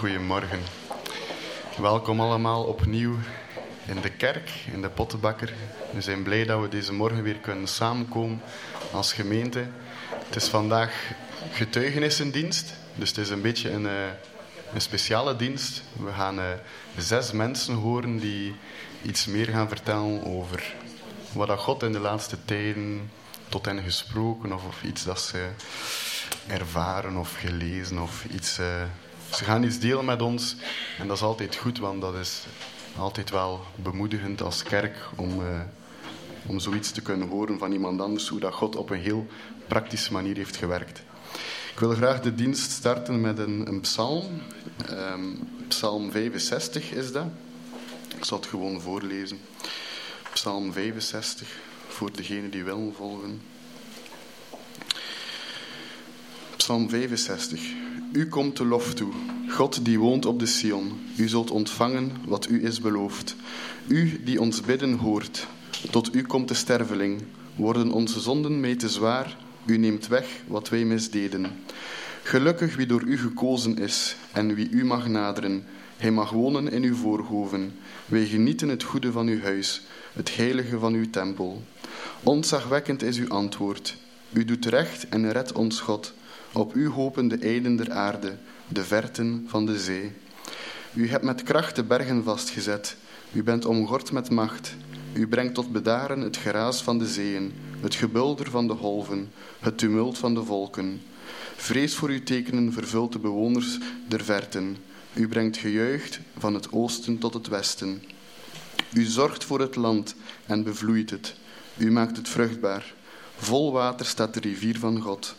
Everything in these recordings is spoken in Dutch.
Goedemorgen. Welkom allemaal opnieuw in de kerk, in de Pottenbakker. We zijn blij dat we deze morgen weer kunnen samenkomen als gemeente. Het is vandaag getuigenissendienst, dus het is een beetje een, eh, een speciale dienst. We gaan uh, zes mensen horen die iets meer gaan vertellen over wat God in de laatste tijden tot hen gesproken of, of iets dat ze ervaren of gelezen of iets. Uh, ze gaan iets delen met ons en dat is altijd goed, want dat is altijd wel bemoedigend als kerk om, uh, om zoiets te kunnen horen van iemand anders, hoe dat God op een heel praktische manier heeft gewerkt. Ik wil graag de dienst starten met een, een psalm. Um, psalm 65 is dat. Ik zal het gewoon voorlezen. Psalm 65, voor degenen die willen volgen. Psalm 65. U komt de lof toe, God die woont op de Sion. U zult ontvangen wat u is beloofd. U die ons bidden hoort, tot u komt de sterveling. Worden onze zonden mee te zwaar, u neemt weg wat wij misdeden. Gelukkig wie door u gekozen is en wie u mag naderen. Hij mag wonen in uw voorhoven. Wij genieten het goede van uw huis, het heilige van uw tempel. Ontzagwekkend is uw antwoord. U doet recht en redt ons God. Op u hopen de eiden der aarde, de verten van de zee. U hebt met kracht de bergen vastgezet. U bent omgord met macht. U brengt tot bedaren het geraas van de zeeën, het gebulder van de golven, het tumult van de volken. Vrees voor uw tekenen vervult de bewoners der verten. U brengt gejuicht van het oosten tot het westen. U zorgt voor het land en bevloeit het. U maakt het vruchtbaar. Vol water staat de rivier van God.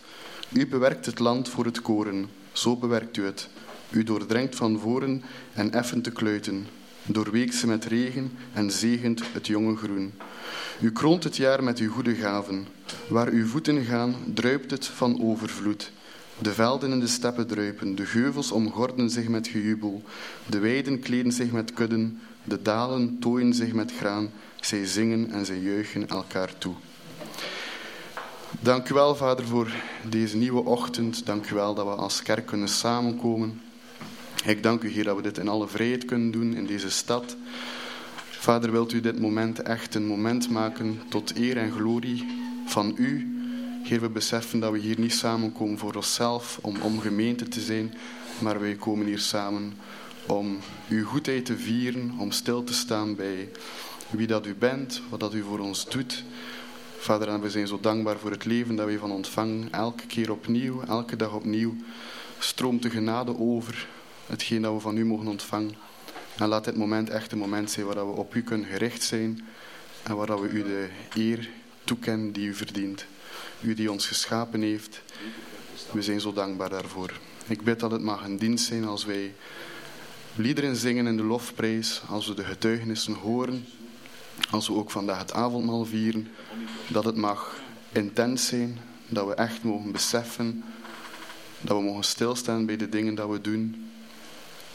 U bewerkt het land voor het koren, zo bewerkt u het. U doordrenkt van voren en effent de kluiten. Doorweekt ze met regen en zegent het jonge groen. U kroont het jaar met uw goede gaven. Waar uw voeten gaan, druipt het van overvloed. De velden en de steppen druipen, de geuvels omgorden zich met gejubel. De weiden kleden zich met kudden, de dalen tooien zich met graan. Zij zingen en zij juichen elkaar toe. Dank u wel, Vader, voor deze nieuwe ochtend. Dank u wel dat we als kerk kunnen samenkomen. Ik dank u, Heer, dat we dit in alle vrijheid kunnen doen in deze stad. Vader, wilt u dit moment echt een moment maken tot eer en glorie van u. Heer, we beseffen dat we hier niet samenkomen voor onszelf, om, om gemeente te zijn, maar wij komen hier samen om uw goedheid te vieren, om stil te staan bij wie dat u bent, wat dat u voor ons doet. Vader, we zijn zo dankbaar voor het leven dat we van ontvangen. Elke keer opnieuw, elke dag opnieuw stroomt de genade over hetgeen dat we van u mogen ontvangen. En laat dit moment echt een moment zijn waar we op u kunnen gericht zijn en waar we u de eer toekennen die u verdient. U die ons geschapen heeft. We zijn zo dankbaar daarvoor. Ik bid dat het mag een dienst zijn als wij liederen zingen in de lofprijs, als we de getuigenissen horen, als we ook vandaag het avondmaal vieren, dat het mag intens zijn, dat we echt mogen beseffen, dat we mogen stilstaan bij de dingen dat we doen.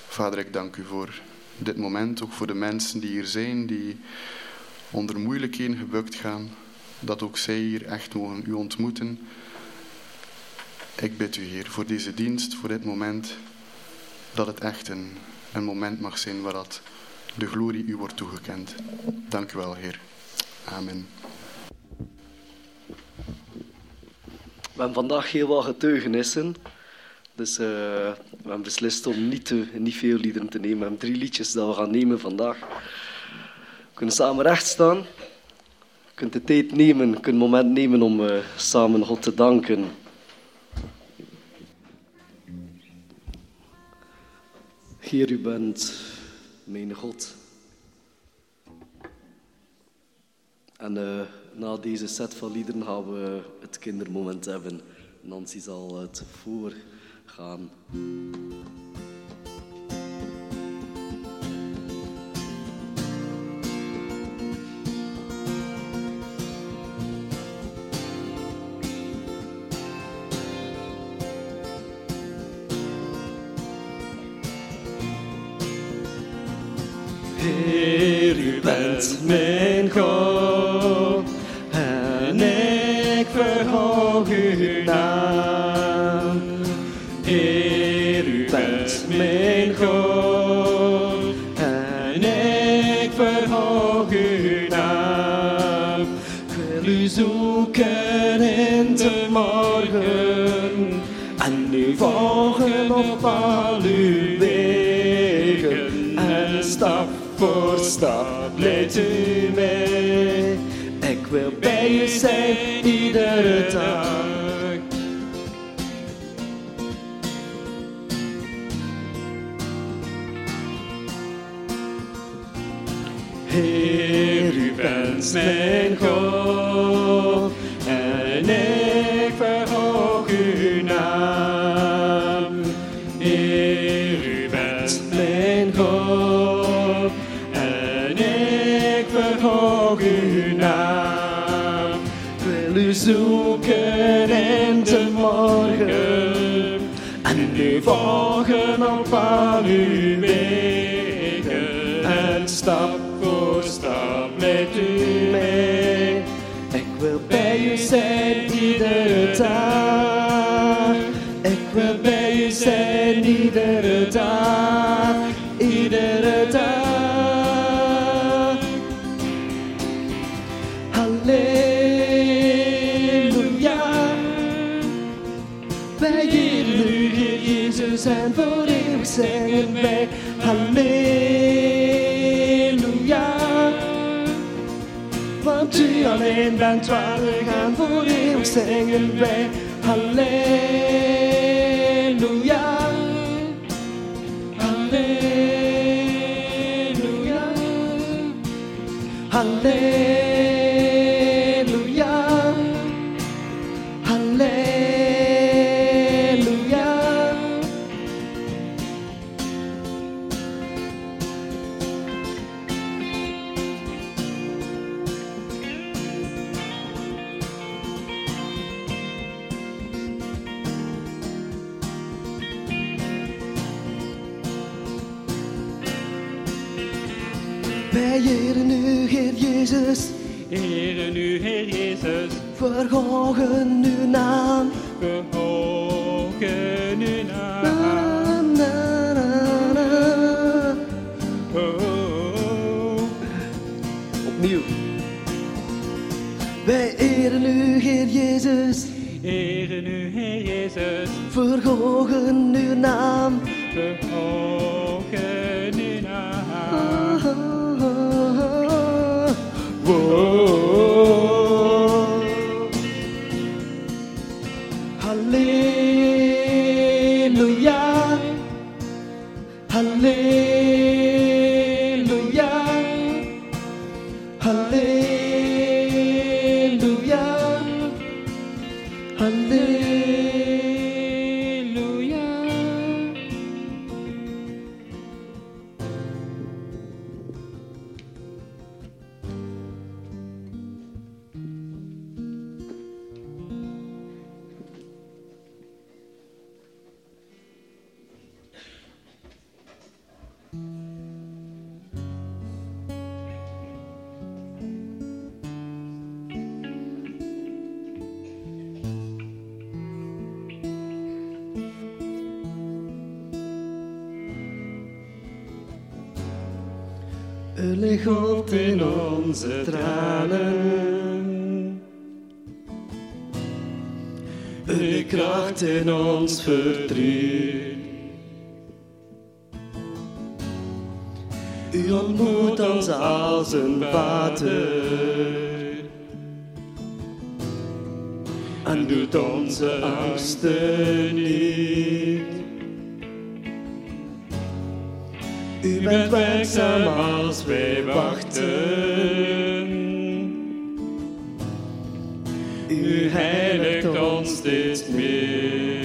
Vader, ik dank u voor dit moment, ook voor de mensen die hier zijn, die onder moeilijkheden gebukt gaan, dat ook zij hier echt mogen u ontmoeten. Ik bid u, Heer, voor deze dienst, voor dit moment, dat het echt een, een moment mag zijn waar dat de glorie u wordt toegekend. Dank u wel, Heer. Amen. We hebben vandaag heel wat getuigenissen. Dus uh, we hebben beslist om niet, te, niet veel liederen te nemen. We hebben drie liedjes dat we gaan nemen vandaag. We kunnen samen recht staan. Je kunt de tijd nemen, je kunt moment nemen om uh, samen God te danken. Heer, u bent mijn God. En uh, na deze set van liederen gaan we het kindermoment hebben. Nancy zal het voorgaan. Heer, bent mijn God. En ik verhoog uw naam. Heer, u bent mijn God. En ik verhoog uw naam. Ik wil u zoeken in de morgen. En u volgen op al uw wegen. En stap voor stap leidt u mee. Ik wil bij u zijn iedere dag. Heer, u bent mijn God zoeken in de morgen en u volgen op al uw wegen en stap voor stap met u mee. Ik wil bij u zijn iedere dag. Voor eeuwig zingen wij Halleluja. Want u alleen bent waardig en voor eeuwig zingen wij Halleluja. Wij eren u, Heer Jezus, Eren u, Heer Jezus, verhogen uw naam. verhogen uw Na, naam. na, na, na. Oh, Opnieuw. Wij eren u, Heer Jezus, eren u, Heer Jezus, verhogen uw naam. verhogen Whoa. Vader. En doet onze angsten niet. U bent werkzaam als wij wachten. U heiligt ons steeds meer.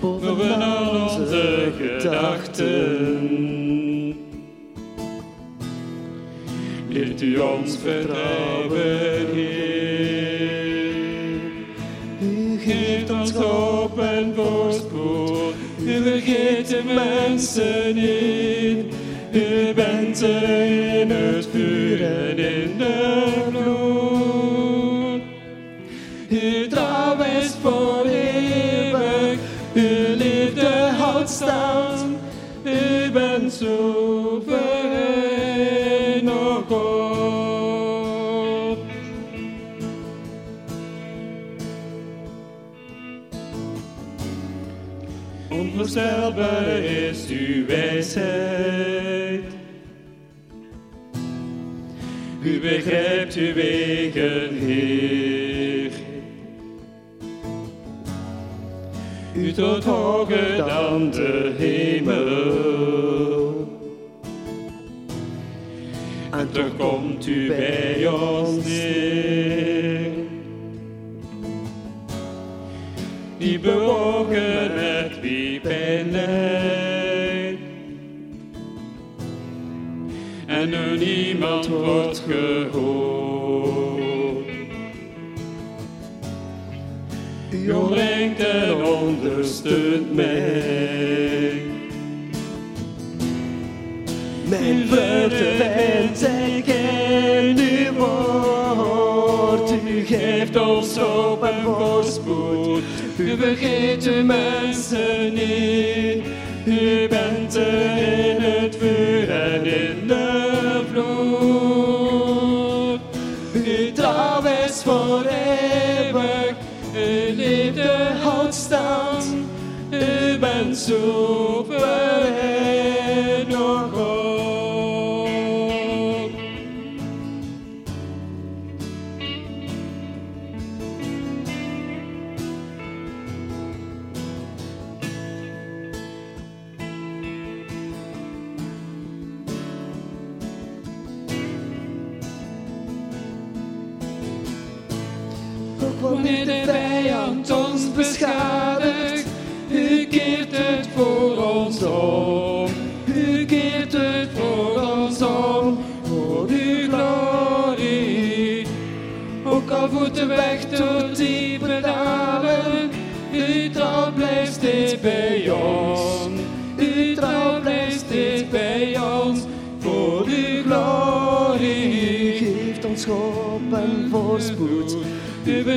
Boven al onze gedachten. Leert u ons vertrouwen, Heer. U geeft ons hoop en voorspoed. U vergeet de mensen niet. U bent er in het vuur en in de vloed. Onvoorstelbaar is uw wijsheid. U begrijpt uw wegen, Heer. U tot hoger dan de hemel. En toch komt u bij ons neer. Die bewogen met wie pijn lijdt. En er niemand wordt gehoord. U omringt en ondersteunt mij. Mijn verdwijnt, zij kent uw woord. U geeft ons hoop en voorspoed. U vergeet de mensen niet. U bent er in het vuur en in de vloed. Uw trouw is voor eeuwig. Uw liefde houdt stand. U bent soeverein,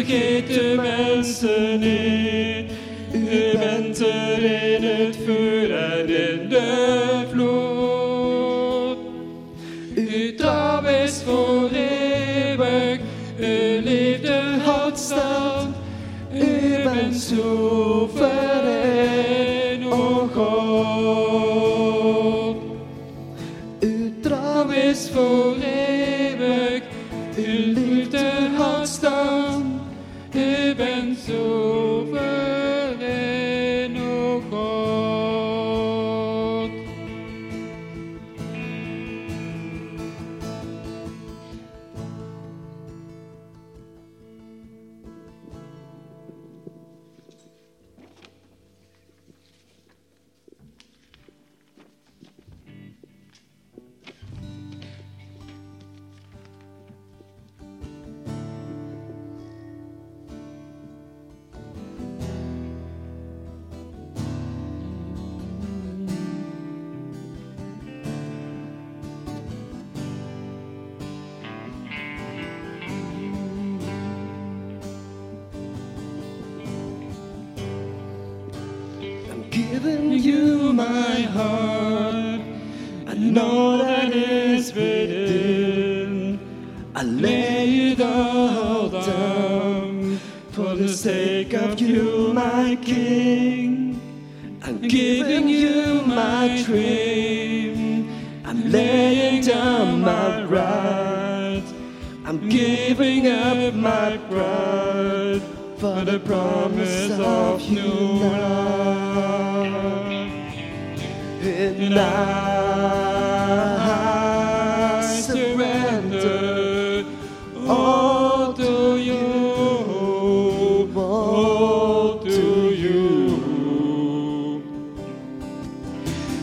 U vergeet de mensen niet. U bent er in het vuur en in de vloed. Uw trouw is voor eeuwig. Uw liefde houdt stand. U bent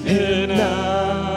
And I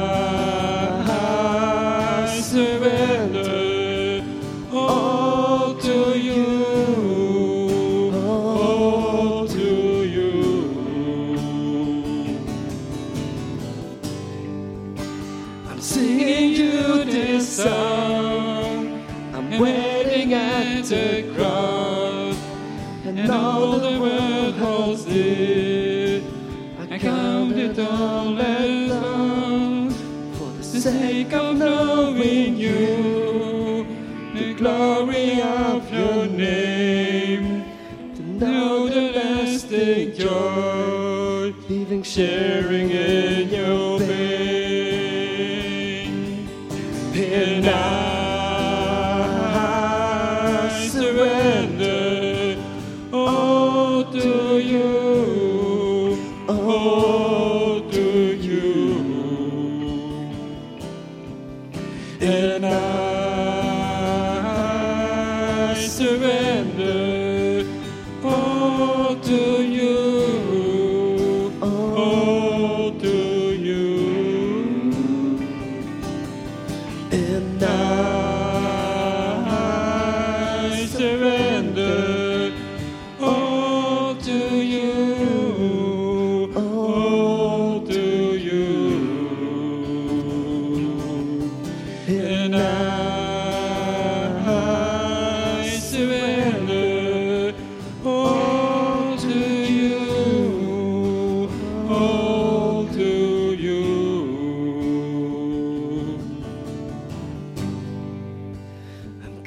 sharing in your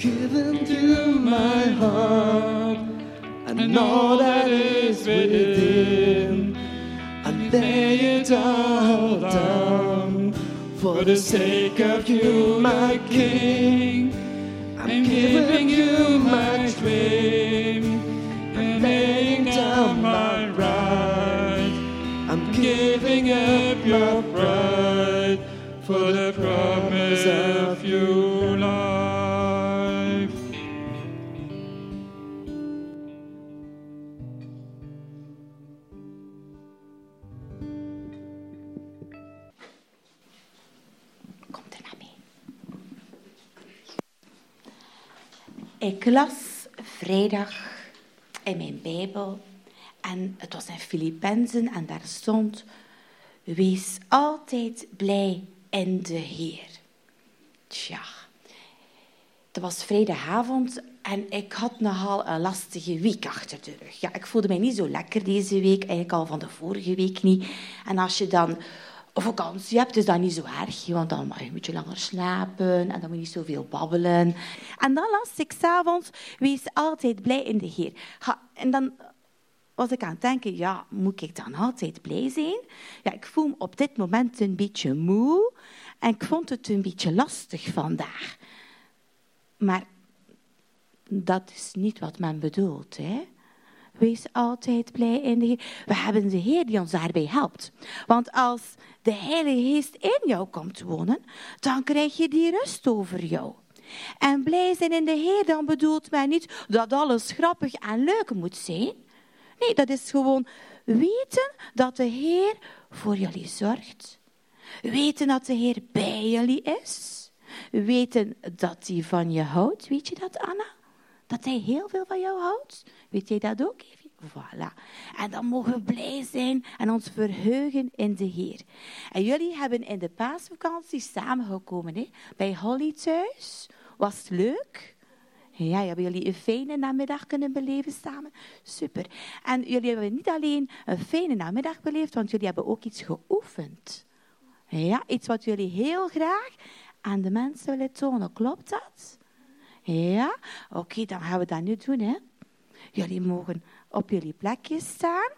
given to my heart and all that is within. I lay it all down For the sake of you, my King, I'm giving you my claim and laying down my right. I'm giving up your pride Ik las vrijdag in mijn Bijbel en het was in Filippenzen en daar stond: Wees altijd blij in de Heer. Tja, het was vrijdagavond en ik had nogal een lastige week achter de rug. Ja, ik voelde mij niet zo lekker deze week, eigenlijk al van de vorige week niet. En als je dan vakantie hebt, is dat niet zo erg, want dan mag je een beetje langer slapen en dan moet je niet zoveel babbelen. En dan las ik s'avonds, wees altijd blij in de Heer. En dan was ik aan het denken, ja, moet ik dan altijd blij zijn? Ja, ik voel me op dit moment een beetje moe en ik vond het een beetje lastig vandaag. Maar dat is niet wat men bedoelt, hè? Wees altijd blij in de Heer. We hebben de Heer die ons daarbij helpt. Want als de Heilige Geest in jou komt wonen, dan krijg je die rust over jou. En blij zijn in de Heer, dan bedoelt men niet dat alles grappig en leuk moet zijn. Nee, dat is gewoon weten dat de Heer voor jullie zorgt. Weten dat de Heer bij jullie is. Weten dat hij van je houdt. Weet je dat, Anna? Dat hij heel veel van jou houdt. Weet jij dat ook? Voilà. En dan mogen we blij zijn en ons verheugen in de Heer. En jullie hebben in de paasvakantie samengekomen hè? bij Holly thuis. Was het leuk? Ja, hebben jullie een fijne namiddag kunnen beleven samen? Super. En jullie hebben niet alleen een fijne namiddag beleefd, want jullie hebben ook iets geoefend. Ja, iets wat jullie heel graag aan de mensen willen tonen. Klopt dat? Ja? Oké, dan gaan we dat nu doen. Hè? Jullie mogen op jullie plekjes staan.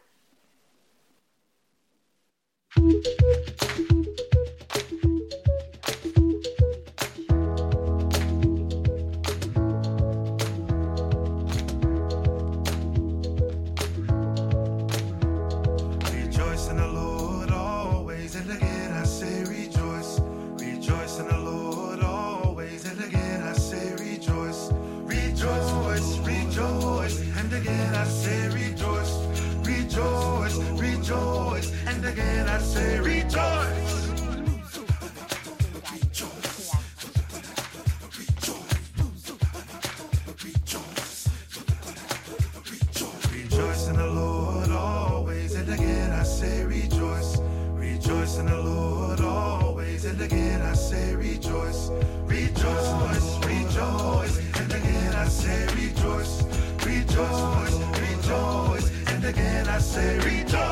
Again I say rejoice. Rejoice in the Lord always, and again I say rejoice. Rejoice in the Lord always, and again I say rejoice. Rejoice, rejoice, and again I say rejoice. Rejoice, rejoice, and again I say rejoice. Rejoice, rejoice, and again I say rejoice. Rejoice, rejoice.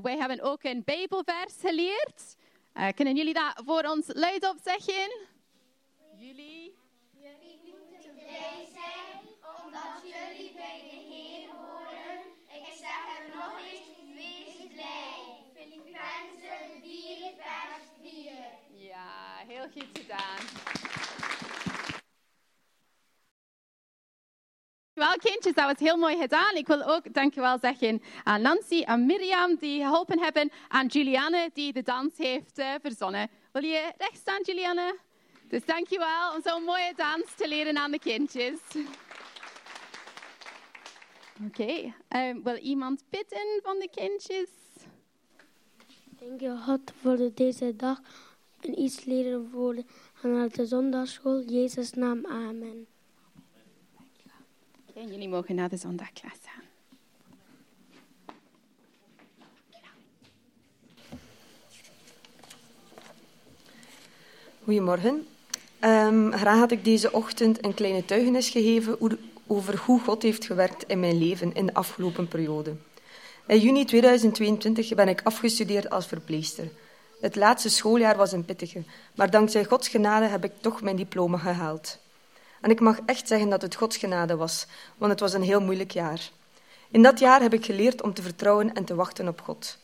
Wij hebben ook een Bijbelvers geleerd. Uh, kunnen jullie dat voor ons luidop zeggen? Jullie? Jullie moeten blij zijn, omdat jullie bij de Heer horen. Ik zeg er nog eens, wees blij. Filippenzen 4, vers 4. Ja, heel goed gedaan. Wel kindjes, dat was heel mooi gedaan. Ik wil ook dankjewel zeggen aan Nancy en Mirjam die geholpen hebben. Aan Julianne die de dans heeft uh, verzonnen. Wil je recht staan, Julianne? Dus dankjewel om zo'n mooie dans te leren aan de kindjes. Oké, okay. um, wil iemand bidden van de kindjes? Dank je God voor deze dag en iets leren voor de zondagschool. Jezus naam, amen. En jullie mogen naar de zondagklas gaan. Goedemorgen. Um, graag had ik deze ochtend een kleine tuigenis gegeven over hoe God heeft gewerkt in mijn leven in de afgelopen periode. In juni 2022 ben ik afgestudeerd als verpleegster. Het laatste schooljaar was een pittige, maar dankzij Gods genade heb ik toch mijn diploma gehaald. En ik mag echt zeggen dat het Gods genade was, want het was een heel moeilijk jaar. In dat jaar heb ik geleerd om te vertrouwen en te wachten op God.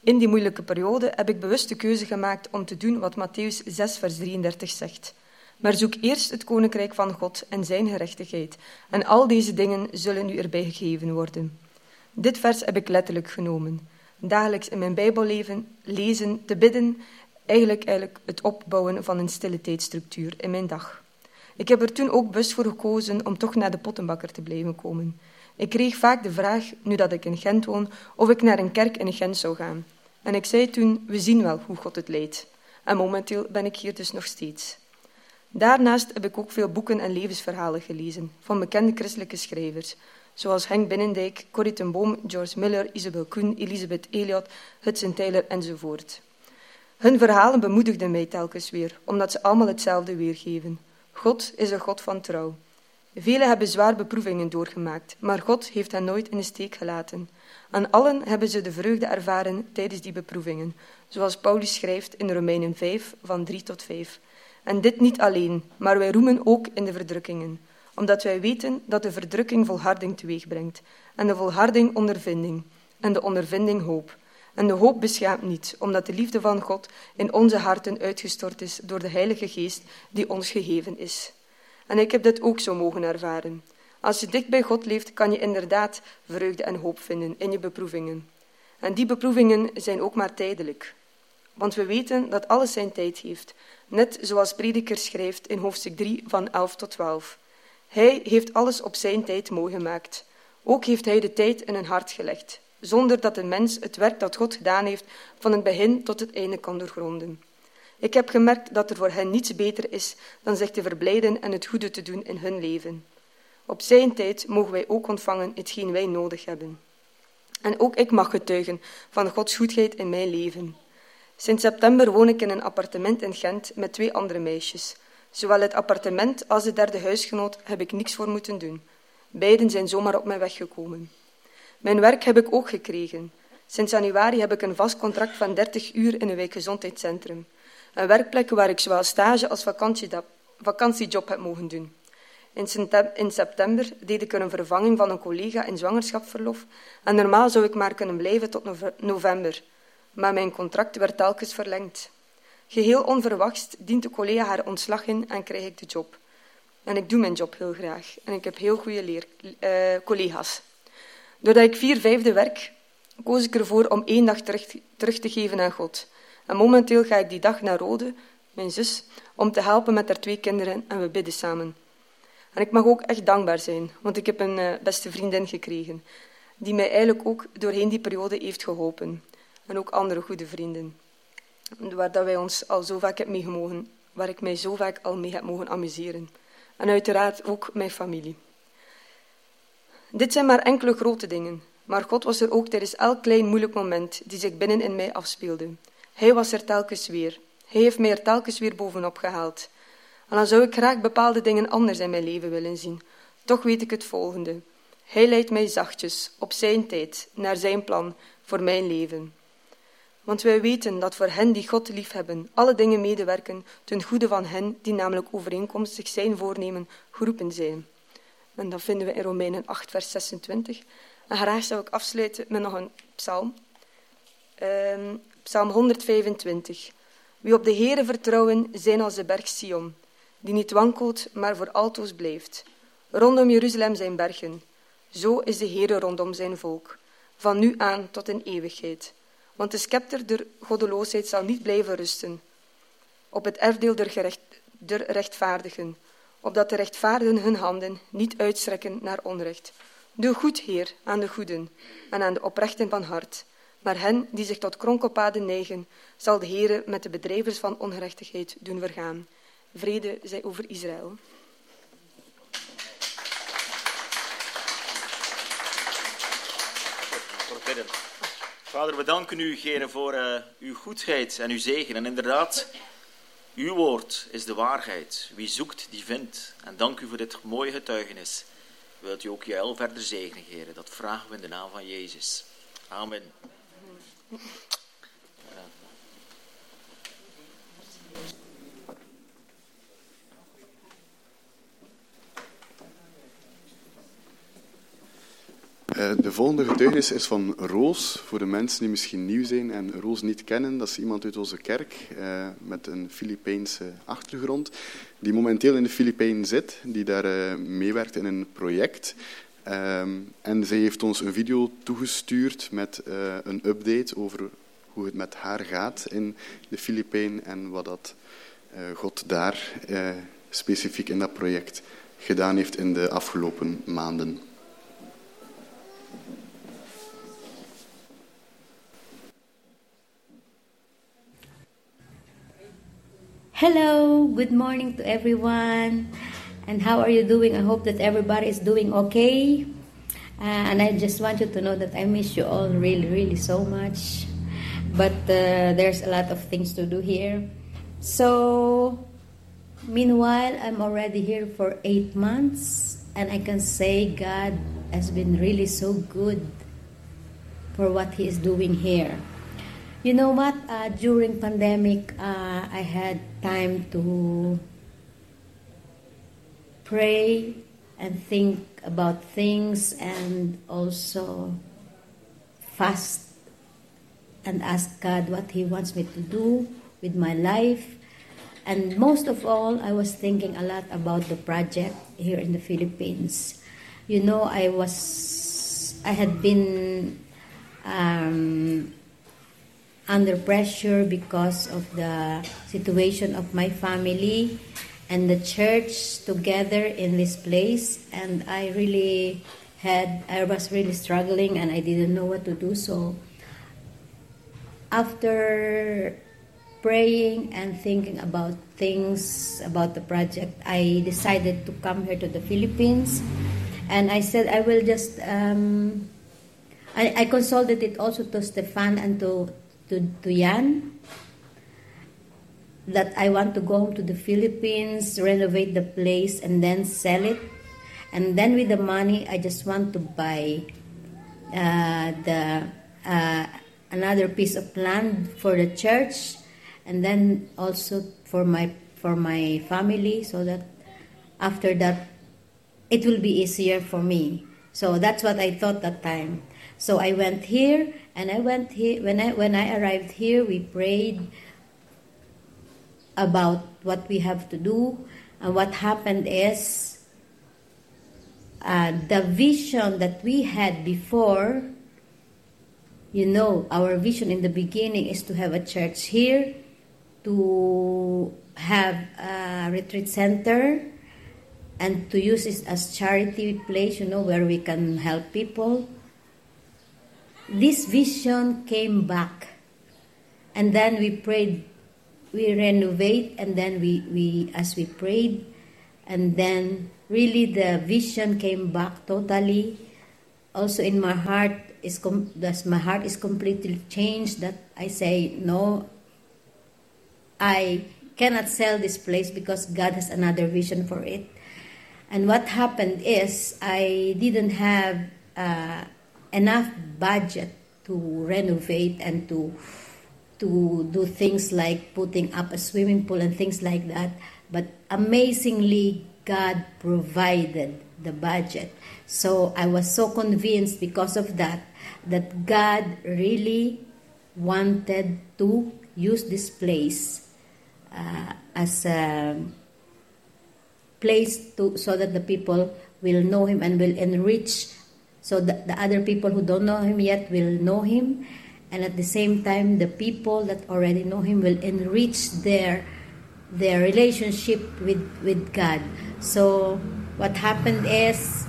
In die moeilijke periode heb ik bewust de keuze gemaakt om te doen wat Matthäus 6, vers 33 zegt. Maar zoek eerst het koninkrijk van God en zijn gerechtigheid, en al deze dingen zullen u erbij gegeven worden. Dit vers heb ik letterlijk genomen. Dagelijks in mijn Bijbelleven lezen, te bidden, eigenlijk, eigenlijk het opbouwen van een stille in mijn dag. Ik heb er toen ook bewust voor gekozen om toch naar de pottenbakker te blijven komen. Ik kreeg vaak de vraag, nu dat ik in Gent woon, of ik naar een kerk in Gent zou gaan. En ik zei toen, we zien wel hoe God het leidt. En momenteel ben ik hier dus nog steeds. Daarnaast heb ik ook veel boeken en levensverhalen gelezen van bekende christelijke schrijvers, zoals Henk Binnendijk, Corrie ten Boom, George Miller, Isabel Koen, Elisabeth Elliot, Hudson Taylor enzovoort. Hun verhalen bemoedigden mij telkens weer, omdat ze allemaal hetzelfde weergeven. God is een God van trouw. Velen hebben zwaar beproevingen doorgemaakt, maar God heeft hen nooit in de steek gelaten. Aan allen hebben ze de vreugde ervaren tijdens die beproevingen, zoals Paulus schrijft in Romeinen 5, van 3 tot 5. En dit niet alleen, maar wij roemen ook in de verdrukkingen, omdat wij weten dat de verdrukking volharding teweegbrengt, en de volharding ondervinding, en de ondervinding hoop. En de hoop beschaamt niet, omdat de liefde van God in onze harten uitgestort is door de Heilige Geest die ons gegeven is. En ik heb dit ook zo mogen ervaren. Als je dicht bij God leeft, kan je inderdaad vreugde en hoop vinden in je beproevingen. En die beproevingen zijn ook maar tijdelijk. Want we weten dat alles zijn tijd heeft, net zoals Prediker schrijft in hoofdstuk 3 van 11 tot 12. Hij heeft alles op zijn tijd mooi gemaakt. Ook heeft hij de tijd in een hart gelegd zonder dat een mens het werk dat God gedaan heeft van het begin tot het einde kan doorgronden. Ik heb gemerkt dat er voor hen niets beter is dan zich te verblijden en het goede te doen in hun leven. Op zijn tijd mogen wij ook ontvangen hetgeen wij nodig hebben. En ook ik mag getuigen van Gods goedheid in mijn leven. Sinds september woon ik in een appartement in Gent met twee andere meisjes. Zowel het appartement als de derde huisgenoot heb ik niks voor moeten doen. Beiden zijn zomaar op mijn weg gekomen. Mijn werk heb ik ook gekregen. Sinds januari heb ik een vast contract van 30 uur in een wijkgezondheidscentrum. Een werkplek waar ik zowel stage als vakantiejob heb mogen doen. In september deed ik een vervanging van een collega in zwangerschapsverlof en normaal zou ik maar kunnen blijven tot november. Maar mijn contract werd telkens verlengd. Geheel onverwachts dient de collega haar ontslag in en krijg ik de job. En ik doe mijn job heel graag en ik heb heel goede leer, uh, collega's. Doordat ik vier vijfde werk, koos ik ervoor om één dag terug, te geven aan God. En momenteel ga ik die dag naar Rode, mijn zus, om te helpen met haar twee kinderen en we bidden samen. En ik mag ook echt dankbaar zijn, want ik heb een uh, beste vriendin gekregen, die mij eigenlijk ook doorheen die periode heeft geholpen. En ook andere goede vrienden, waar dat wij ons al zo vaak hebben meegemogen, waar ik mij zo vaak al mee heb mogen amuseren. En uiteraard ook mijn familie. Dit zijn maar enkele grote dingen, maar God was er ook tijdens elk klein moeilijk moment die zich binnen in mij afspeelde. Hij was er telkens weer. Hij heeft mij er telkens weer bovenop gehaald. En dan zou ik graag bepaalde dingen anders in mijn leven willen zien. Toch weet ik het volgende. Hij leidt mij zachtjes, op zijn tijd, naar zijn plan, voor mijn leven. Want wij weten dat voor hen die God liefhebben, alle dingen medewerken ten goede van hen die namelijk overeenkomstig zijn voornemen geroepen zijn. En dat vinden we in Romeinen 8, vers 26. En graag zou ik afsluiten met nog een psalm. Ehm, psalm 125. Wie op de Heere vertrouwen, zijn als de berg Sion, die niet wankelt, maar voor altoos blijft. Rondom Jeruzalem zijn bergen. Zo is de Heere rondom zijn volk, van nu aan tot in eeuwigheid. Want de scepter der goddeloosheid zal niet blijven rusten op het erfdeel der, gerecht, der rechtvaardigen, opdat de rechtvaardigen hun handen niet uitstrekken naar onrecht. Doe goed, Heer, aan de goeden en aan de oprechten van hart. Maar hen die zich tot kronkelpaden neigen, zal de Heere met de bedrijvers van ongerechtigheid doen vergaan. Vrede zij over Israël. Vader, we danken u, Heren, voor uh, uw goedheid en uw zegen. En inderdaad, uw woord is de waarheid. Wie zoekt, die vindt. En dank u voor dit mooie getuigenis. Wilt u ook Jael verder zegenen, Heren? Dat vragen we in de naam van Jezus. Amen. De volgende getuigenis is van Roos, voor de mensen die misschien nieuw zijn en Roos niet kennen. Dat is iemand uit onze kerk uh, met een Filipijnse achtergrond, die momenteel in de Filipijnen zit, die daar uh, meewerkt in een project. Um, en zij heeft ons een video toegestuurd met een update over hoe het met haar gaat in de Filipijnen en wat dat God daar specifiek in dat project gedaan heeft in de afgelopen maanden. Hello, good morning to everyone. And how are you doing? I hope that everybody is doing okay. Uh, and I just want you to know that I miss you all really, really so much. But uh, there's a lot of things to do here. So, meanwhile, I'm already here for eight months, and I can say God has been really so good for what He is doing here. You know what? Uh, during pandemic, uh, I had time to pray and think about things and also fast and ask God what He wants me to do with my life. And most of all, I was thinking a lot about the project here in the Philippines. You know, I was, I had been um, under pressure because of the situation of my family and the church together in this place. And I really had I was really struggling and I didn't know what to do. So after praying and thinking about things about the project I decided to come here to the Philippines. And I said I will just um, I, I consulted it also to Stefan and to to, to Yan that I want to go to the Philippines, renovate the place, and then sell it. And then with the money, I just want to buy uh, the uh, another piece of land for the church, and then also for my for my family, so that after that, it will be easier for me. So that's what I thought that time. So I went here, and I went here when I when I arrived here. We prayed about what we have to do, and what happened is uh, the vision that we had before. You know, our vision in the beginning is to have a church here, to have a retreat center, and to use it as charity place. You know, where we can help people this vision came back. And then we prayed, we renovate, and then we, we as we prayed, and then really the vision came back totally. Also in my heart is com- thus my heart is completely changed. That I say no, I cannot sell this place because God has another vision for it. And what happened is I didn't have. Uh, enough budget to renovate and to to do things like putting up a swimming pool and things like that. But amazingly, God provided the budget. So I was so convinced because of that that God really wanted to use this place uh, as a place to so that the people will know him and will enrich so that the other people who don't know him yet will know him. And at the same time the people that already know him will enrich their their relationship with with God. So what happened is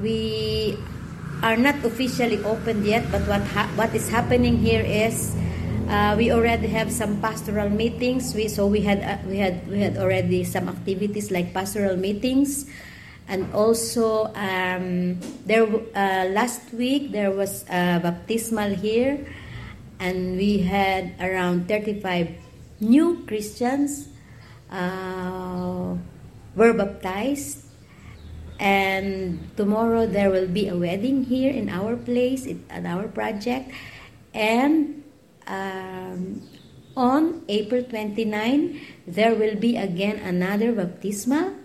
we are not officially opened yet but what ha- what is happening here is uh, we already have some pastoral meetings. We so we had uh, we had we had already some activities like pastoral meetings, and also um, there uh, last week there was a baptismal here, and we had around thirty five new Christians uh, were baptized. And tomorrow there will be a wedding here in our place, at our project, and um, on April 29, there will be again another baptisma.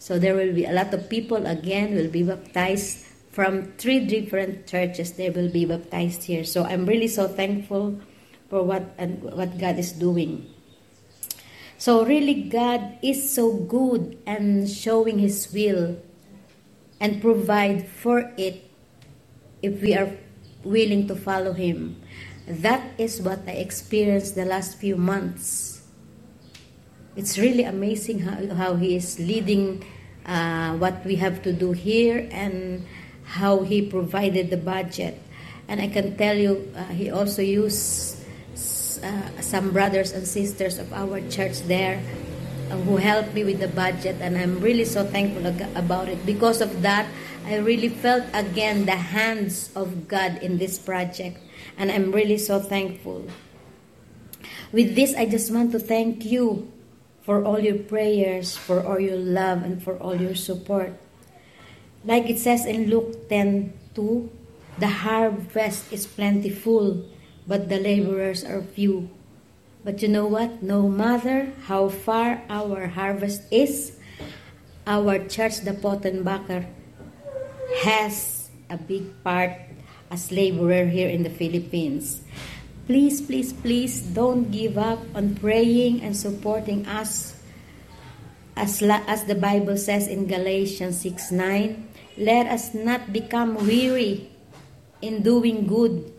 So there will be a lot of people again will be baptized from three different churches. They will be baptized here. So I'm really so thankful for what and what God is doing. So really, God is so good and showing His will and provide for it if we are willing to follow Him. That is what I experienced the last few months. It's really amazing how, how He is leading uh, what we have to do here and how He provided the budget. And I can tell you, uh, He also used uh, some brothers and sisters of our church there uh, who helped me with the budget, and I'm really so thankful about it. Because of that, I really felt again the hands of God in this project, and I'm really so thankful. With this, I just want to thank you for all your prayers, for all your love, and for all your support. Like it says in Luke 10 2, the harvest is plentiful, but the laborers are few. But you know what? No matter how far our harvest is, our church, the Pottenbacher, has a big part as laborer here in the Philippines. Please, please, please don't give up on praying and supporting us. As, la- as the Bible says in Galatians 6 9, let us not become weary in doing good,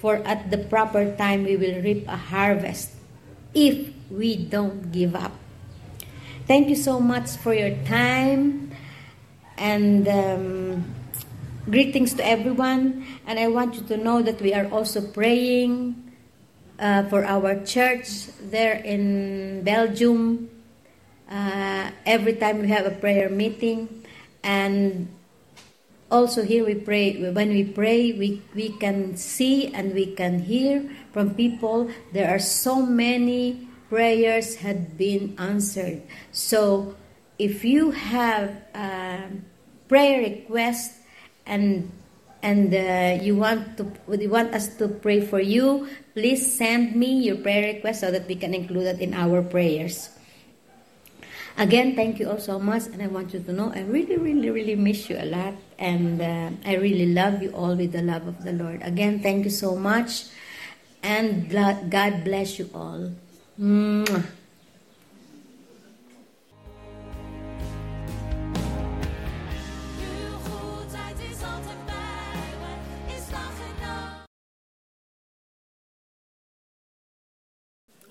for at the proper time we will reap a harvest if we don't give up. Thank you so much for your time and um, greetings to everyone. And I want you to know that we are also praying uh, for our church there in Belgium. Uh, every time we have a prayer meeting, and also here we pray when we pray we, we can see and we can hear from people there are so many prayers had been answered so if you have a prayer request and and uh, you want to you want us to pray for you please send me your prayer request so that we can include it in our prayers Again, thank you all so much, and I want you to know I really, really, really miss you a lot, and uh, I really love you all with the love of the Lord. Again, thank you so much, and God bless you all. Mwah.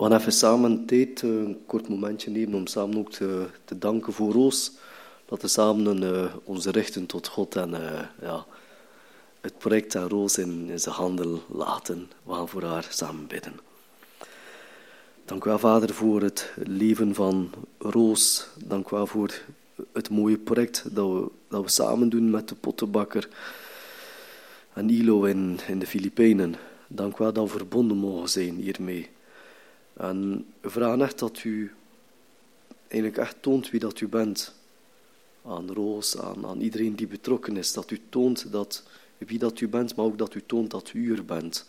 We gaan even samen tijd, eh, een kort momentje nemen om samen ook te, te danken voor Roos. Laten we samen eh, onze richten tot God en eh, ja, het project aan Roos in, in zijn handen laten. We gaan voor haar samen bidden. Dank u wel, Vader, voor het leven van Roos. Dank u wel voor het mooie project dat we, dat we samen doen met de pottenbakker en ILO in, in de Filipijnen. Dank u wel dat we verbonden mogen zijn hiermee. En we vragen echt dat u eigenlijk echt toont wie dat u bent. Aan Roos, aan, aan iedereen die betrokken is. Dat u toont dat wie dat u bent, maar ook dat u toont dat u er bent.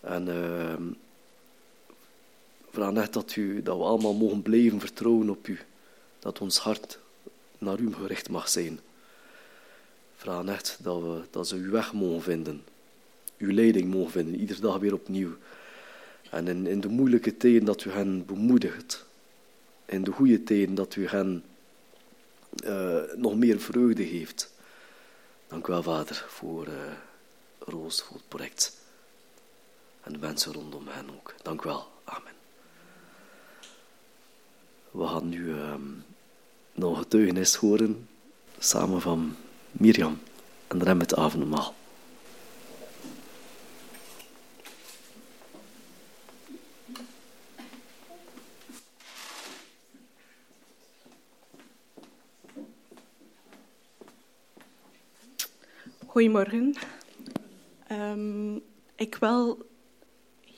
En ehm vraag net dat, u, dat we allemaal mogen blijven vertrouwen op u. Dat ons hart naar u gericht mag zijn. Vraag net dat, we, dat ze uw weg mogen vinden. Uw leiding mogen vinden, iedere dag weer opnieuw. En in, de moeilijke tijden dat u hen bemoedigt. In de goede tijden dat u hen eh, nog meer vreugde geeft. Dank u wel, Vader, voor eh, Roos, voor het project. En de mensen rondom hen ook. Dank u wel. Amen. We gaan nu ehm, nog getuigenis horen, samen van Mirjam. En dan het avondmaal. Goedemorgen. Ehm, ik wil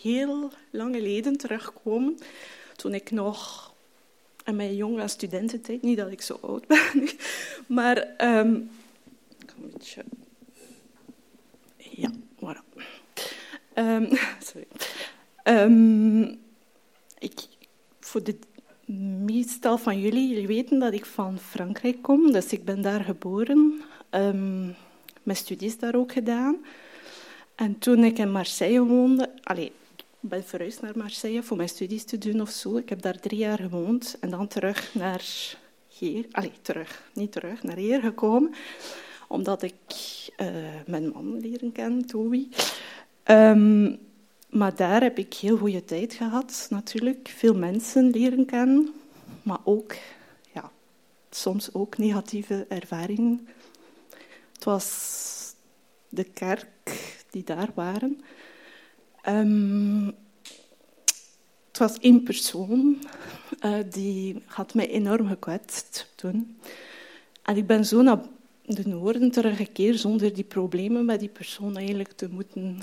heel lang geleden terugkomen, toen ik nog in mijn jonge studententijd, niet dat ik zo oud ben, maar beetje, ja, voilà. Ehm, sorry. Ik, voor de meestal van jullie, jullie weten dat ik van Frankrijk kom, dus ik ben daar geboren. Mijn studies daar ook gedaan. En toen ik in Marseille woonde, allee, ik ben verhuisd naar Marseille voor mijn studies te doen of zo. Ik heb daar drie jaar gewoond en dan terug naar hier, allee, terug, niet terug, naar hier gekomen, omdat ik eh, mijn man leren ken, Toby. Ehm, maar daar heb ik heel goede tijd gehad, natuurlijk. Veel mensen leren kennen, maar ook, ja, soms ook negatieve ervaringen. Het was de kerk die daar waren. Ehm, het was één persoon uh, die had mij enorm gekwetst toen. En ik ben zo naar de noorden teruggekeerd zonder die problemen met die persoon eigenlijk te moeten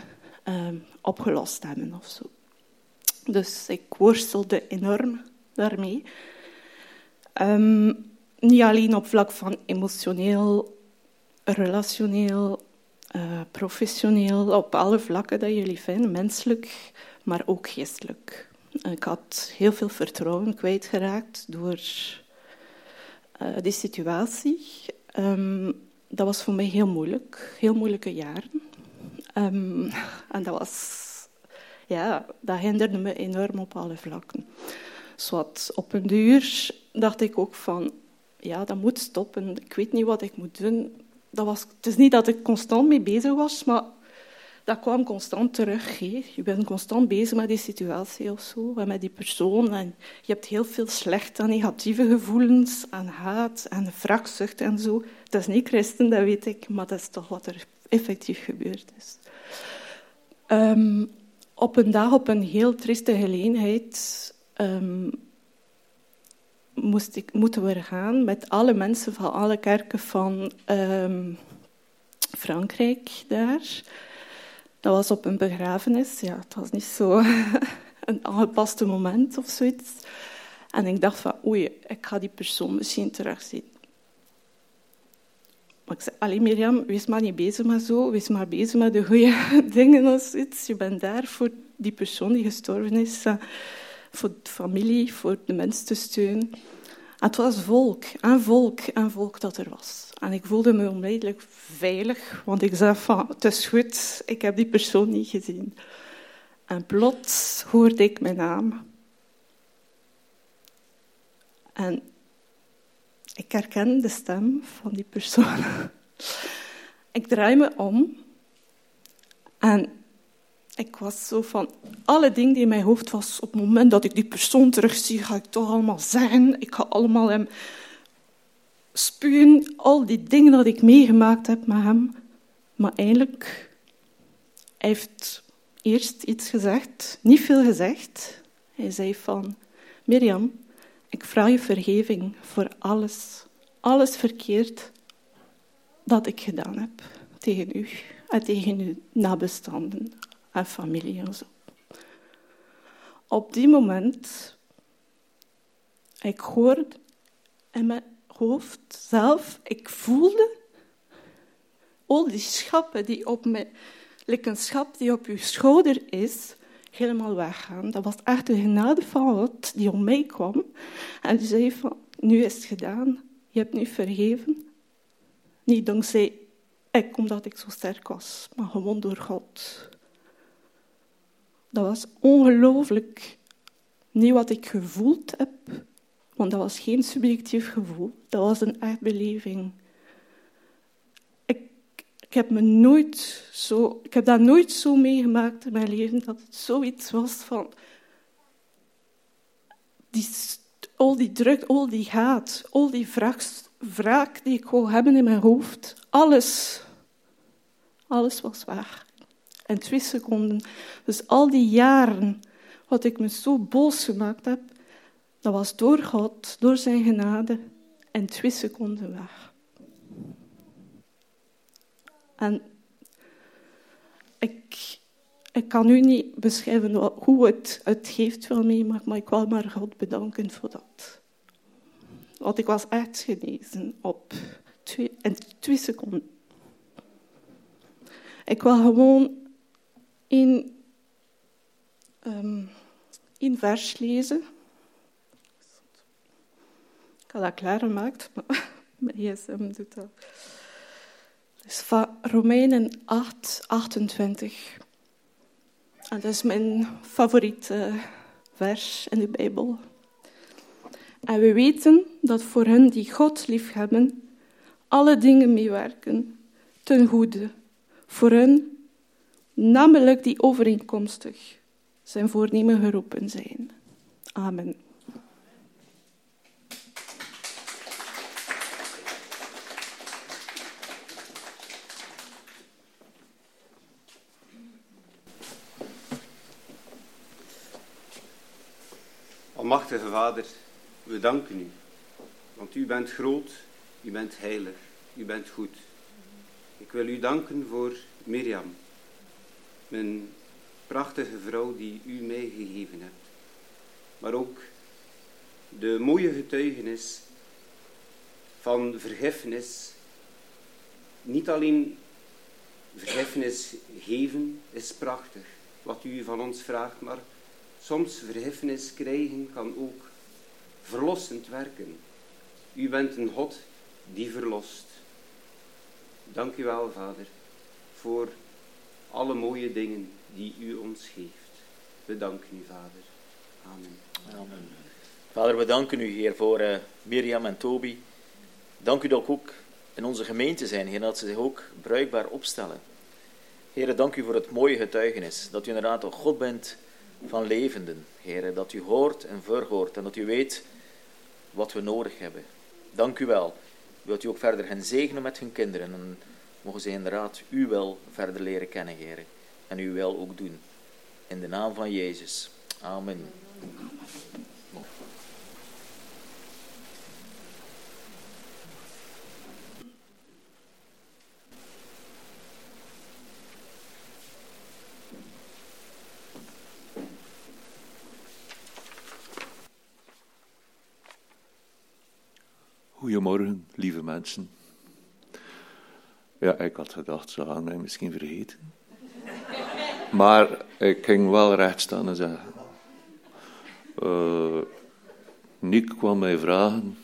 uh, opgelost hebben of zo. Dus ik worstelde enorm daarmee. Um, niet alleen op vlak van emotioneel, relationeel, uh, professioneel, op alle vlakken dat jullie vinden, menselijk, maar ook geestelijk. Ik had heel veel vertrouwen kwijtgeraakt door uh, die situatie. Um, dat was voor mij heel moeilijk, heel moeilijke jaren. Um, en dat was, ja, dat hinderde me enorm op alle vlakken. Zowat op een duur dacht ik ook van, ja, dat moet stoppen. Ik weet niet wat ik moet doen. Dat was, het is niet dat ik constant mee bezig was, maar dat kwam constant terug. Je bent constant bezig met die situatie of zo, met die persoon. En je hebt heel veel slechte negatieve gevoelens, en haat en wrakzucht en zo. Dat is niet christen, dat weet ik, maar dat is toch wat er effectief gebeurd is. Um, op een dag, op een heel trieste gelegenheid, um, moest ik, moeten we gaan met alle mensen van alle kerken van um, Frankrijk daar. Dat was op een begrafenis. Ja, het was niet zo een aangepaste moment of zoiets. En ik dacht van, oei, ik ga die persoon misschien terugzien. Maar ik zei, allee Mirjam, wees maar niet bezig met zo. Wees maar bezig met de goede dingen of zoiets. Je bent daar voor die persoon die gestorven is. Voor de familie, voor de mensen te steunen. En het was volk, en volk, en volk dat er was. En ik voelde me onmiddellijk veilig, want ik zei van, het is goed, ik heb die persoon niet gezien. En plots hoorde ik mijn naam. En ik herken de stem van die persoon. ik draai me om en ik was zo van, alle dingen die in mijn hoofd was, op het moment dat ik die persoon terugzie, ga ik toch allemaal zeggen. Ik ga allemaal hem spuwen, al die dingen dat ik meegemaakt heb met hem. Maar eigenlijk, hij heeft eerst iets gezegd, niet veel gezegd. Hij zei van, Mirjam, ik vraag je vergeving voor alles, alles verkeerd dat ik gedaan heb tegen u en tegen uw nabestaanden familie en zo. Op die moment, ik hoorde in mijn hoofd zelf, ik voelde al die schappen die op mijn, like schap die op uw schouder is, helemaal weggaan. Dat was echt de genade van God die om mij kwam. En die zei van, nu is het gedaan. Je hebt nu vergeven. Niet dankzij ik, omdat ik zo sterk was, maar gewoon door God. Dat was ongelooflijk. Niet wat ik gevoeld heb, want dat was geen subjectief gevoel. Dat was een echt beleving. Ik, ik heb me nooit zo, ik heb dat nooit zo meegemaakt in mijn leven dat het zoiets was van die, al die druk, al die haat, al die wraak, wraak die ik wou hebben in mijn hoofd, alles, alles was weg. In twee seconden. Dus al die jaren wat ik me zo boos gemaakt heb, dat was door God, door zijn genade, in twee seconden weg. En ik, ik kan u niet beschrijven hoe het, het geeft van mij, maar, maar ik wil maar God bedanken voor dat. Want ik was echt genezen op twee, in twee seconden. Ik wil gewoon in, um, in vers lezen. Ik had dat klaargemaakt, maar mijn gsm doet dat. Dus van Romeinen 8, 28. En dat is mijn favoriete vers in de Bijbel. En we weten dat voor hen die God liefhebben, alle dingen meewerken ten goede. Voor hen, namelijk die overeenkomstig zijn voornemen geroepen zijn. Amen. Almachtige Vader, we danken u. Want u bent groot, u bent heilig, u bent goed. Ik wil u danken voor Mirjam, mijn prachtige vrouw die u meegegeven hebt. Maar ook de mooie getuigenis van vergiffenis. Niet alleen vergiffenis geven is prachtig, wat u van ons vraagt, maar soms vergiffenis krijgen kan ook verlossend werken. U bent een God die verlost. Dank u wel, Vader, voor alle mooie dingen die u ons geeft. We danken u, Vader. Amen. Amen. Vader, we danken u, Heer, voor uh, Mirjam en Toby. Dank u dat ook in onze gemeente zijn, Heer, dat ze zich ook bruikbaar opstellen. Heer, dank u voor het mooie getuigenis, dat u inderdaad een God bent van levenden, Heer, dat u hoort en verhoort en dat u weet wat we nodig hebben. Dank u wel. Wilt u ook verder hen zegenen met hun kinderen en mogen ze inderdaad u wel verder leren kennen, Heer, en uw wel ook doen. In de naam van Jezus. Amen. Goedemorgen, lieve mensen. Ja, ik had gedacht, ze gaan mij misschien vergeten. Maar ik ging wel recht staan en zeggen. Uh, Nick kwam mij vragen.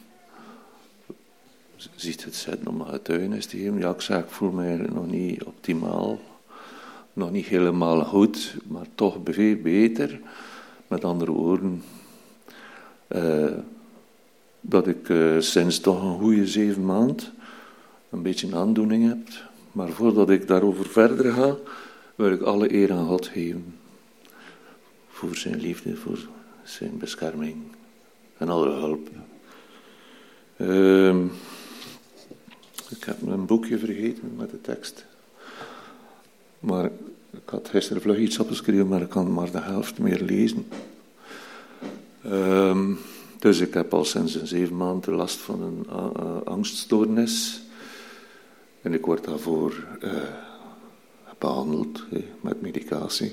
Ziet het zitten om tuin te geven? Ja, ik zeg, ik voel mij nog niet optimaal. Nog niet helemaal goed, maar toch veel beter. Met andere woorden. Uh, dat ik uh, sinds toch een goede zeven maand een beetje een aandoening heb. Maar voordat ik daarover verder ga, wil ik alle eer aan God geven. Voor zijn liefde, voor zijn bescherming en alle hulp. Uh, ik heb een boekje vergeten met de tekst. Maar ik had gisteren vlug iets opgeschreven, maar ik kan maar de helft meer lezen. Uh, dus ik heb al sinds een zeven maanden last van een uh, angststoornis. En ik word daarvoor uh, behandeld met medicatie.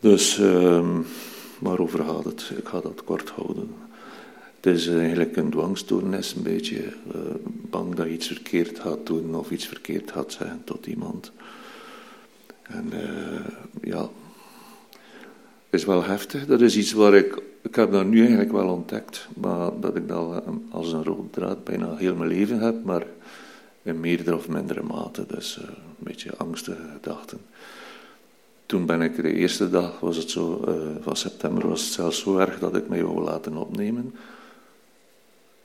Dus, um, waarover gaat het? Ik ga dat kort houden. Het is eigenlijk een dwangstoornis, een beetje eh, bang dat je iets verkeerd gaat doen of iets verkeerd gaat zeggen tot iemand. En eh, ja, is wel heftig. Dat is iets waar ik, ik heb dat nu eigenlijk wel ontdekt, maar dat ik dat eh, als een rode draad bijna heel mijn leven heb, maar in meerdere of mindere mate. Dus eh, een beetje angstige gedachten. Toen ben ik de eerste dag, was het zo, eh, van september, was het zelfs zo erg dat ik mij wou laten opnemen.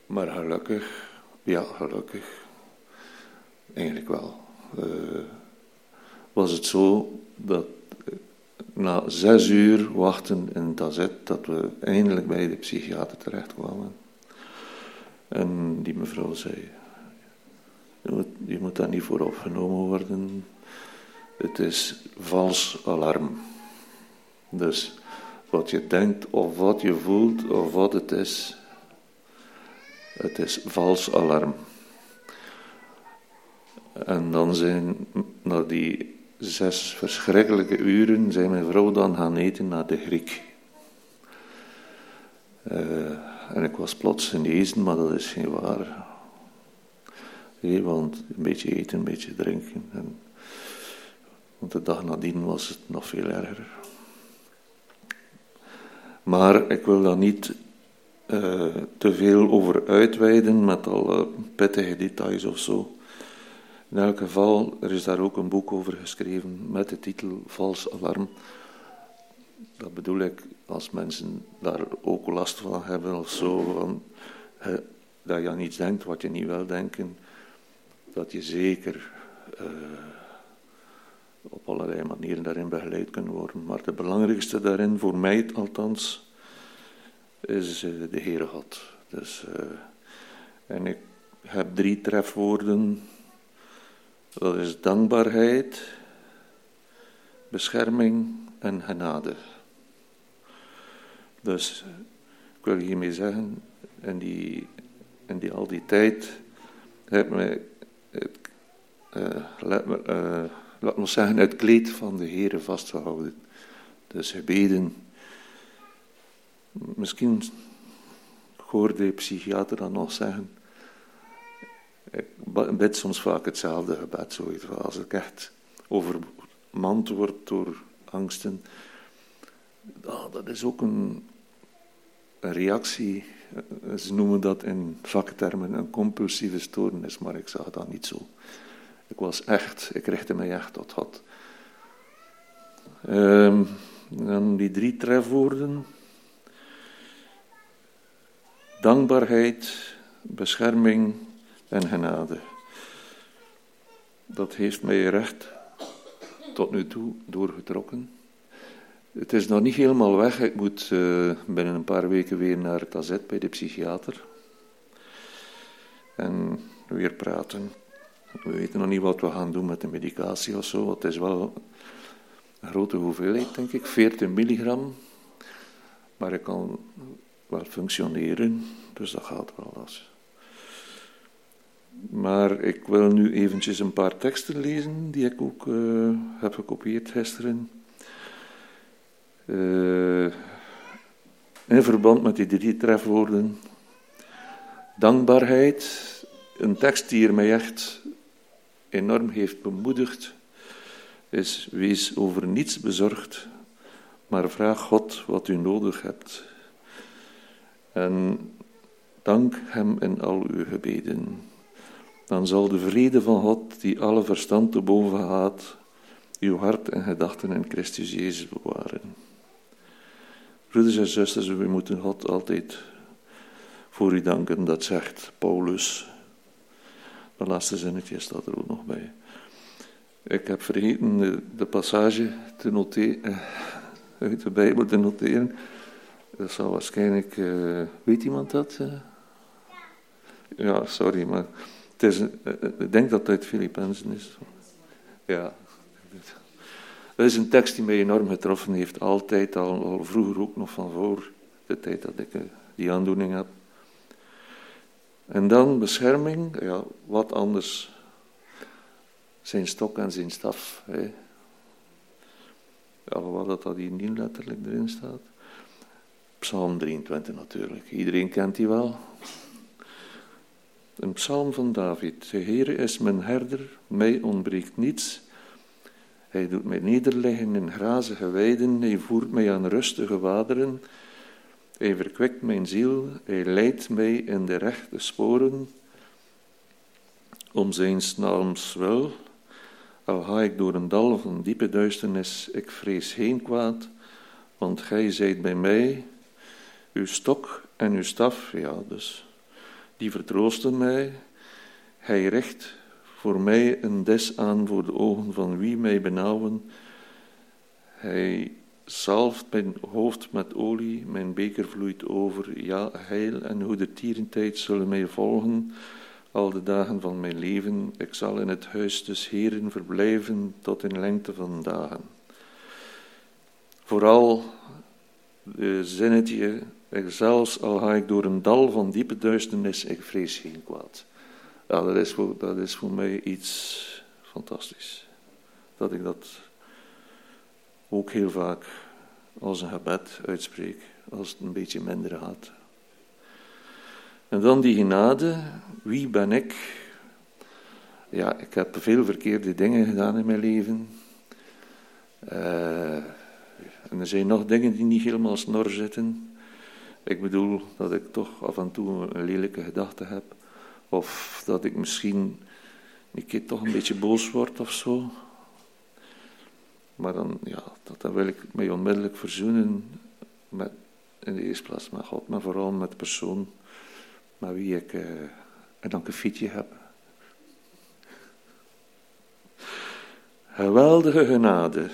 Maar gelukkig, ja, gelukkig, eigenlijk wel, eh, was het zo dat na zes uur wachten in het dat we eindelijk bij de psychiater terechtkwamen. En die mevrouw zei, je moet, je moet daar niet voor opgenomen worden. Het is vals alarm. Dus wat je denkt of wat je voelt of wat het is, het is vals alarm. En dan zijn, na die zes verschrikkelijke uren, zijn mijn vrouw dan gaan eten naar de Griek. Eh, en ik was plots genezen, maar dat is geen waar. Want een beetje eten, een beetje drinken. En, want de dag nadien was het nog veel erger. Maar ik wil daar niet eh, te veel over uitweiden met al pittige details of zo. In elk geval, er is daar ook een boek over geschreven met de titel Vals Alarm. Dat bedoel ik als mensen daar ook last van hebben of zo, van, dat je aan iets denkt wat je niet wil denken, dat je zeker uh, op allerlei manieren daarin begeleid kunt worden. Maar de belangrijkste daarin, voor mij althans, is uh, de Heere God. Dus, uh, en ik heb drie trefwoorden. Dat is dankbaarheid, bescherming en genade. Dus ik wil hiermee zeggen, in die, in die al die tijd heb uh, laat, me, uh, laat me zeggen, het kleed van de Heer vastgehouden. Dus gebeden. Misschien hoorde de psychiater dan nog zeggen. Ik bid soms vaak hetzelfde gebed, zoiets. Als ik echt overmand word door angsten. Oh, dat is ook een, een reactie ze noemen dat in vaktermen een compulsieve stoornis, maar ik zag dat niet zo. Ik was echt, ik richtte mij echt tot God. Um, dan die drie trefwoorden. Dankbaarheid, bescherming en genade. Dat heeft mij recht tot nu toe doorgetrokken. Het is nog niet helemaal weg. Ik moet uh, binnen een paar weken weer naar het AZ bij de psychiater. En weer praten. We weten nog niet wat we gaan doen met de medicatie of zo. Het is wel een grote hoeveelheid, denk ik. 40 milligram. Maar ik kan wel functioneren. Dus dat gaat wel als. Maar ik wil nu eventjes een paar teksten lezen die ik ook uh, heb gekopieerd gisteren. Uh, in verband met die drie trefwoorden. Dankbaarheid, een tekst die mij echt enorm heeft bemoedigd, is: Wees over niets bezorgd, maar vraag God wat u nodig hebt. En dank Hem in al uw gebeden. Dan zal de vrede van God, die alle verstand te boven gaat, uw hart en gedachten in Christus Jezus bewaren. Broeders en zusters, we moeten God altijd voor u danken. Dat zegt Paulus. De laatste zinnetje staat er ook nog bij. Ik heb vergeten de, de passage te noteren, eh, uit de Bijbel te noteren. Dat zal waarschijnlijk. Uh, weet iemand dat? Ja, sorry, maar. Het is, ik denk dat het uit Filippenzen is. Ja. Dat is een tekst die mij enorm getroffen heeft, altijd, al, vroeger ook nog van voor de tijd dat ik uh, die aandoening heb. En dan bescherming, ja, wat anders. Zijn stok en zijn staf. Hè. Alhoewel dat dat hier niet letterlijk erin staat. Psalm 23 natuurlijk. Iedereen kent die wel. Een psalm van David. De Heere is mijn herder, mij ontbreekt niets. Hij doet mij nederliggen in grazige weiden, hij voert mij aan rustige wateren. Hij verkwikt mijn ziel, hij leidt mij in de rechte sporen. Om zijn naams wil, al ga ik door een dal van diepe duisternis, ik vrees geen kwaad, want gij zijt bij mij, uw stok en uw staf, ja, dus die vertroosten mij. Hij richt voor mij een des aan voor de ogen van wie mij benauwen. Hij zalft mijn hoofd met olie, mijn beker vloeit over. Ja, heil en goedertierentijd zullen mij volgen al de dagen van mijn leven. Ik zal in het huis des Heren verblijven tot in lengte van dagen. Vooral de zinnetje, zelfs al ga ik door een dal van diepe duisternis, ik vrees geen kwaad. Ja, dat is voor, mij iets fantastisch. Dat ik dat ook heel vaak als een gebed uitspreek, als het een beetje minder gaat. En dan die genade, wie ben ik? Ja, ik heb veel verkeerde dingen gedaan in mijn leven. Uh, en er zijn nog dingen die niet helemaal snor zitten. Ik bedoel dat ik toch af en toe een lelijke gedachte heb. Of dat ik misschien een keer toch een beetje boos word of zo. Maar dan, ja, dat, dan wil ik mij onmiddellijk verzoenen met, in de eerste plaats met God, maar vooral met de persoon met wie ik uh, een akkefietje heb. Geweldige genade,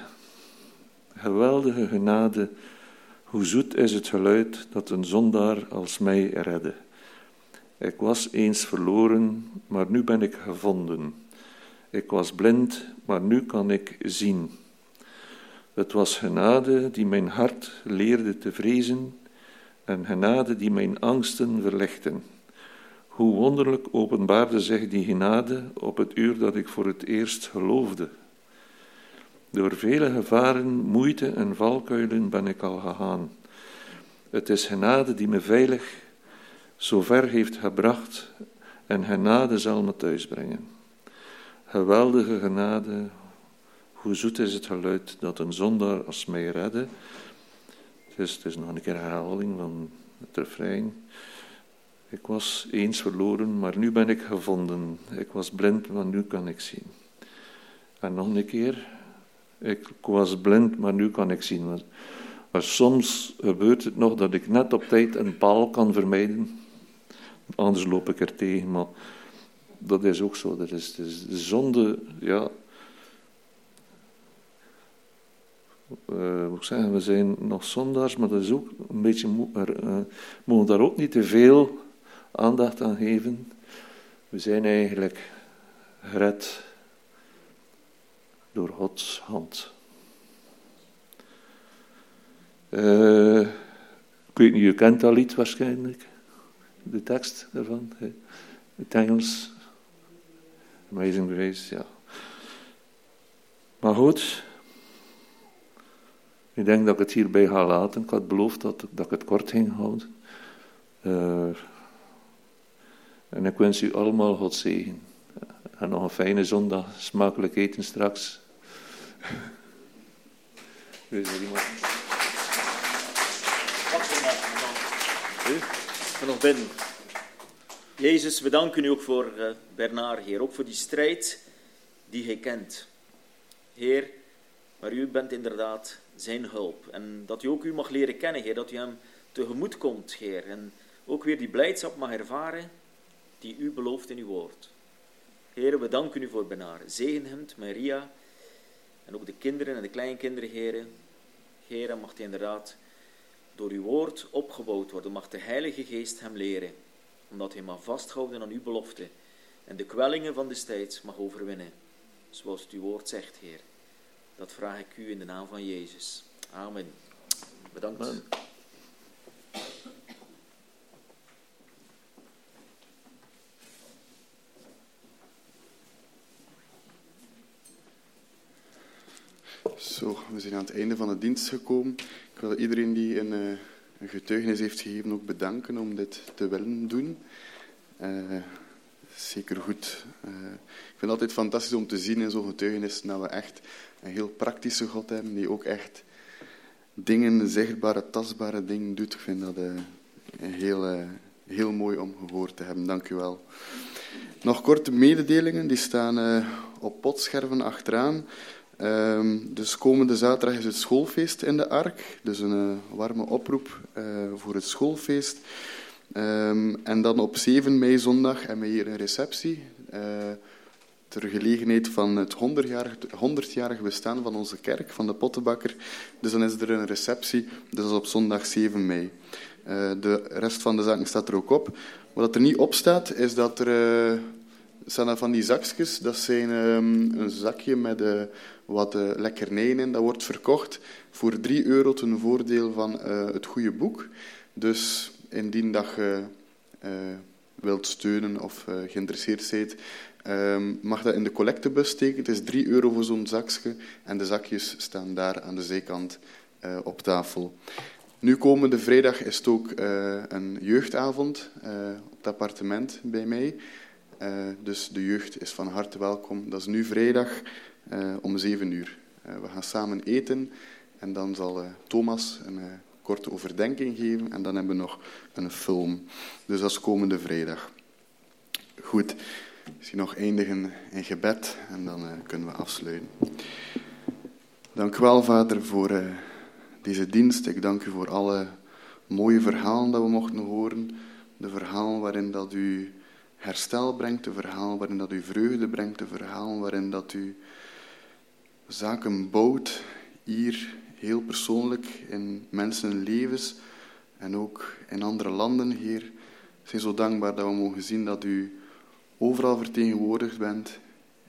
geweldige genade, hoe zoet is het geluid dat een zondaar als mij redde. Ik was eens verloren, maar nu ben ik gevonden. Ik was blind, maar nu kan ik zien. Het was genade die mijn hart leerde te vrezen en genade die mijn angsten verlichten. Hoe wonderlijk openbaarde zich die genade op het uur dat ik voor het eerst geloofde. Door vele gevaren, moeite en valkuilen ben ik al gegaan. Het is genade die me veilig zo ver heeft gebracht en genade zal me thuisbrengen. Geweldige genade, hoe zoet is het geluid dat een zondaar als mij redde. Het is, het is nog een keer herhaling van het refrein. Ik was eens verloren, maar nu ben ik gevonden. Ik was blind, maar nu kan ik zien. En nog een keer. Ik was blind, maar nu kan ik zien. Maar soms gebeurt het nog dat ik net op tijd een paal kan vermijden. Anders loop ik er tegen, maar dat is ook zo. Dat is, de zonde, ja. Uh, moet zeggen, we zijn nog zondaars, maar dat is ook een beetje. Er, uh, mogen daar ook niet te veel aandacht aan geven. We zijn eigenlijk gered door Gods hand. Uh, ik weet niet, je kent dat lied waarschijnlijk, de tekst daarvan, het Engels. Amazing Grace, ja. Maar goed, ik denk dat ik het hierbij ga laten. Ik had beloofd dat, dat ik het kort ging houden. Uh, en ik wens u allemaal God zegen. En nog een fijne zondag, smakelijk eten straks. Wees er iemand? En nog. Jezus, we danken u ook voor uh, Bernard, Heer. Ook voor die strijd die hij kent. Heer, maar u bent inderdaad zijn hulp. En dat u ook u mag leren kennen, Heer. Dat u hem tegemoet komt, Heer. En ook weer die blijdschap mag ervaren die u belooft in uw woord. Heer, we danken u voor Bernard. Zegen hem, Maria en ook de kinderen en de kleinkinderen, heren. Heer, mag hij inderdaad door uw woord opgebouwd worden. Mag de Heilige Geest hem leren, omdat hij mag vasthouden aan uw belofte en de kwellingen van destijds mag overwinnen. Zoals uw woord zegt, Heer. Dat vraag ik u in de naam van Jezus. Amen. Bedankt. Amen. Zo, we zijn aan het einde van de dienst gekomen. Ik wil iedereen die een uh, een getuigenis heeft gegeven, ook bedanken om dit te willen doen. Eh, zeker goed. Eh, ik vind het altijd fantastisch om te zien in zo'n getuigenis dat we echt een heel praktische God hebben, die ook echt dingen, zichtbare, tastbare dingen doet. Ik vind dat eh, heel, eh, heel mooi om gehoord te hebben. Dank u wel. Nog korte mededelingen, die staan eh, op potscherven achteraan. Ehm, dus komende zaterdag is het schoolfeest in de Ark. Dus een eh, warme oproep eh, voor het schoolfeest. Ehm, en dan op 7 mei zondag hebben we hier een receptie. eh, ter gelegenheid van het 100-jarig 100-jarig bestaan van onze kerk, van de Pottenbakker. Dus dan is er een receptie, dus dat is op zondag 7 mei. De rest van de zaken staat er ook op. Wat er niet op staat, is dat er staan van die zakjes. Dat zijn ehm, een zakje met eh, wat eh, lekkernijen in. Dat wordt verkocht voor 3 euro ten voordeel van eh, het goede boek. Dus indien dat je wilt steunen of geïnteresseerd bent, ehm, mag dat in de collectebus steken. Het is 3 euro voor zo'n zakje en de zakjes staan daar aan de zijkant op tafel. Nu komende vrijdag is het ook een jeugdavond op het appartement bij mij. Eh, dus de jeugd is van harte welkom. Dat is nu vrijdag eh, om 7 uur. Eh, we gaan samen eten en dan zal Thomas een korte overdenking geven en dan hebben we nog een film. Dus dat is komende vrijdag. Goed, misschien nog eindigen in gebed en dan kunnen we afsluiten. Dank u wel, Vader, voor deze dienst. Ik dank u voor alle mooie verhalen dat we mochten horen. De verhalen waarin dat u herstel brengt, de verhalen waarin dat u vreugde brengt, de verhalen waarin dat u zaken bouwt, hier heel persoonlijk in mensenlevens en ook in andere landen, Heer. We zijn zo dankbaar dat we mogen zien dat u overal vertegenwoordigd bent,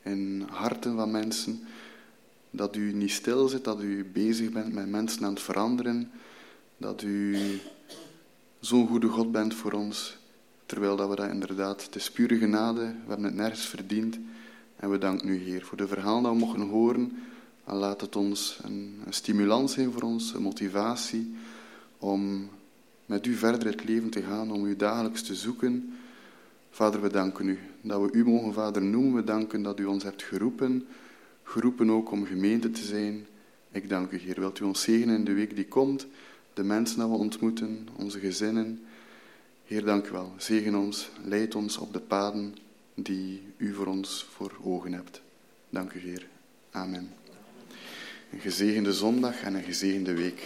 in harten van mensen, dat u niet stil zit, dat u bezig bent met mensen aan het veranderen, dat u zo'n goede God bent voor ons, terwijl dat we dat inderdaad, het is pure genade, we hebben het nergens verdiend. En we danken u, Heer, voor de verhalen dat we mogen horen. En laat het ons een, een stimulans zijn voor ons, een motivatie om met u verder het leven te gaan, om u dagelijks te zoeken. Vader, we danken u dat we u mogen Vader noemen. We danken dat u ons hebt geroepen, geroepen ook om gemeente te zijn. Ik dank u, Heer. Wilt u ons zegenen in de week die komt, de mensen die we ontmoeten, onze gezinnen. Heer, dank u wel. Zegen ons, leid ons op de paden die u voor ons voor ogen hebt. Dank u, Heer. Amen. Een gezegende zondag en een gezegende week.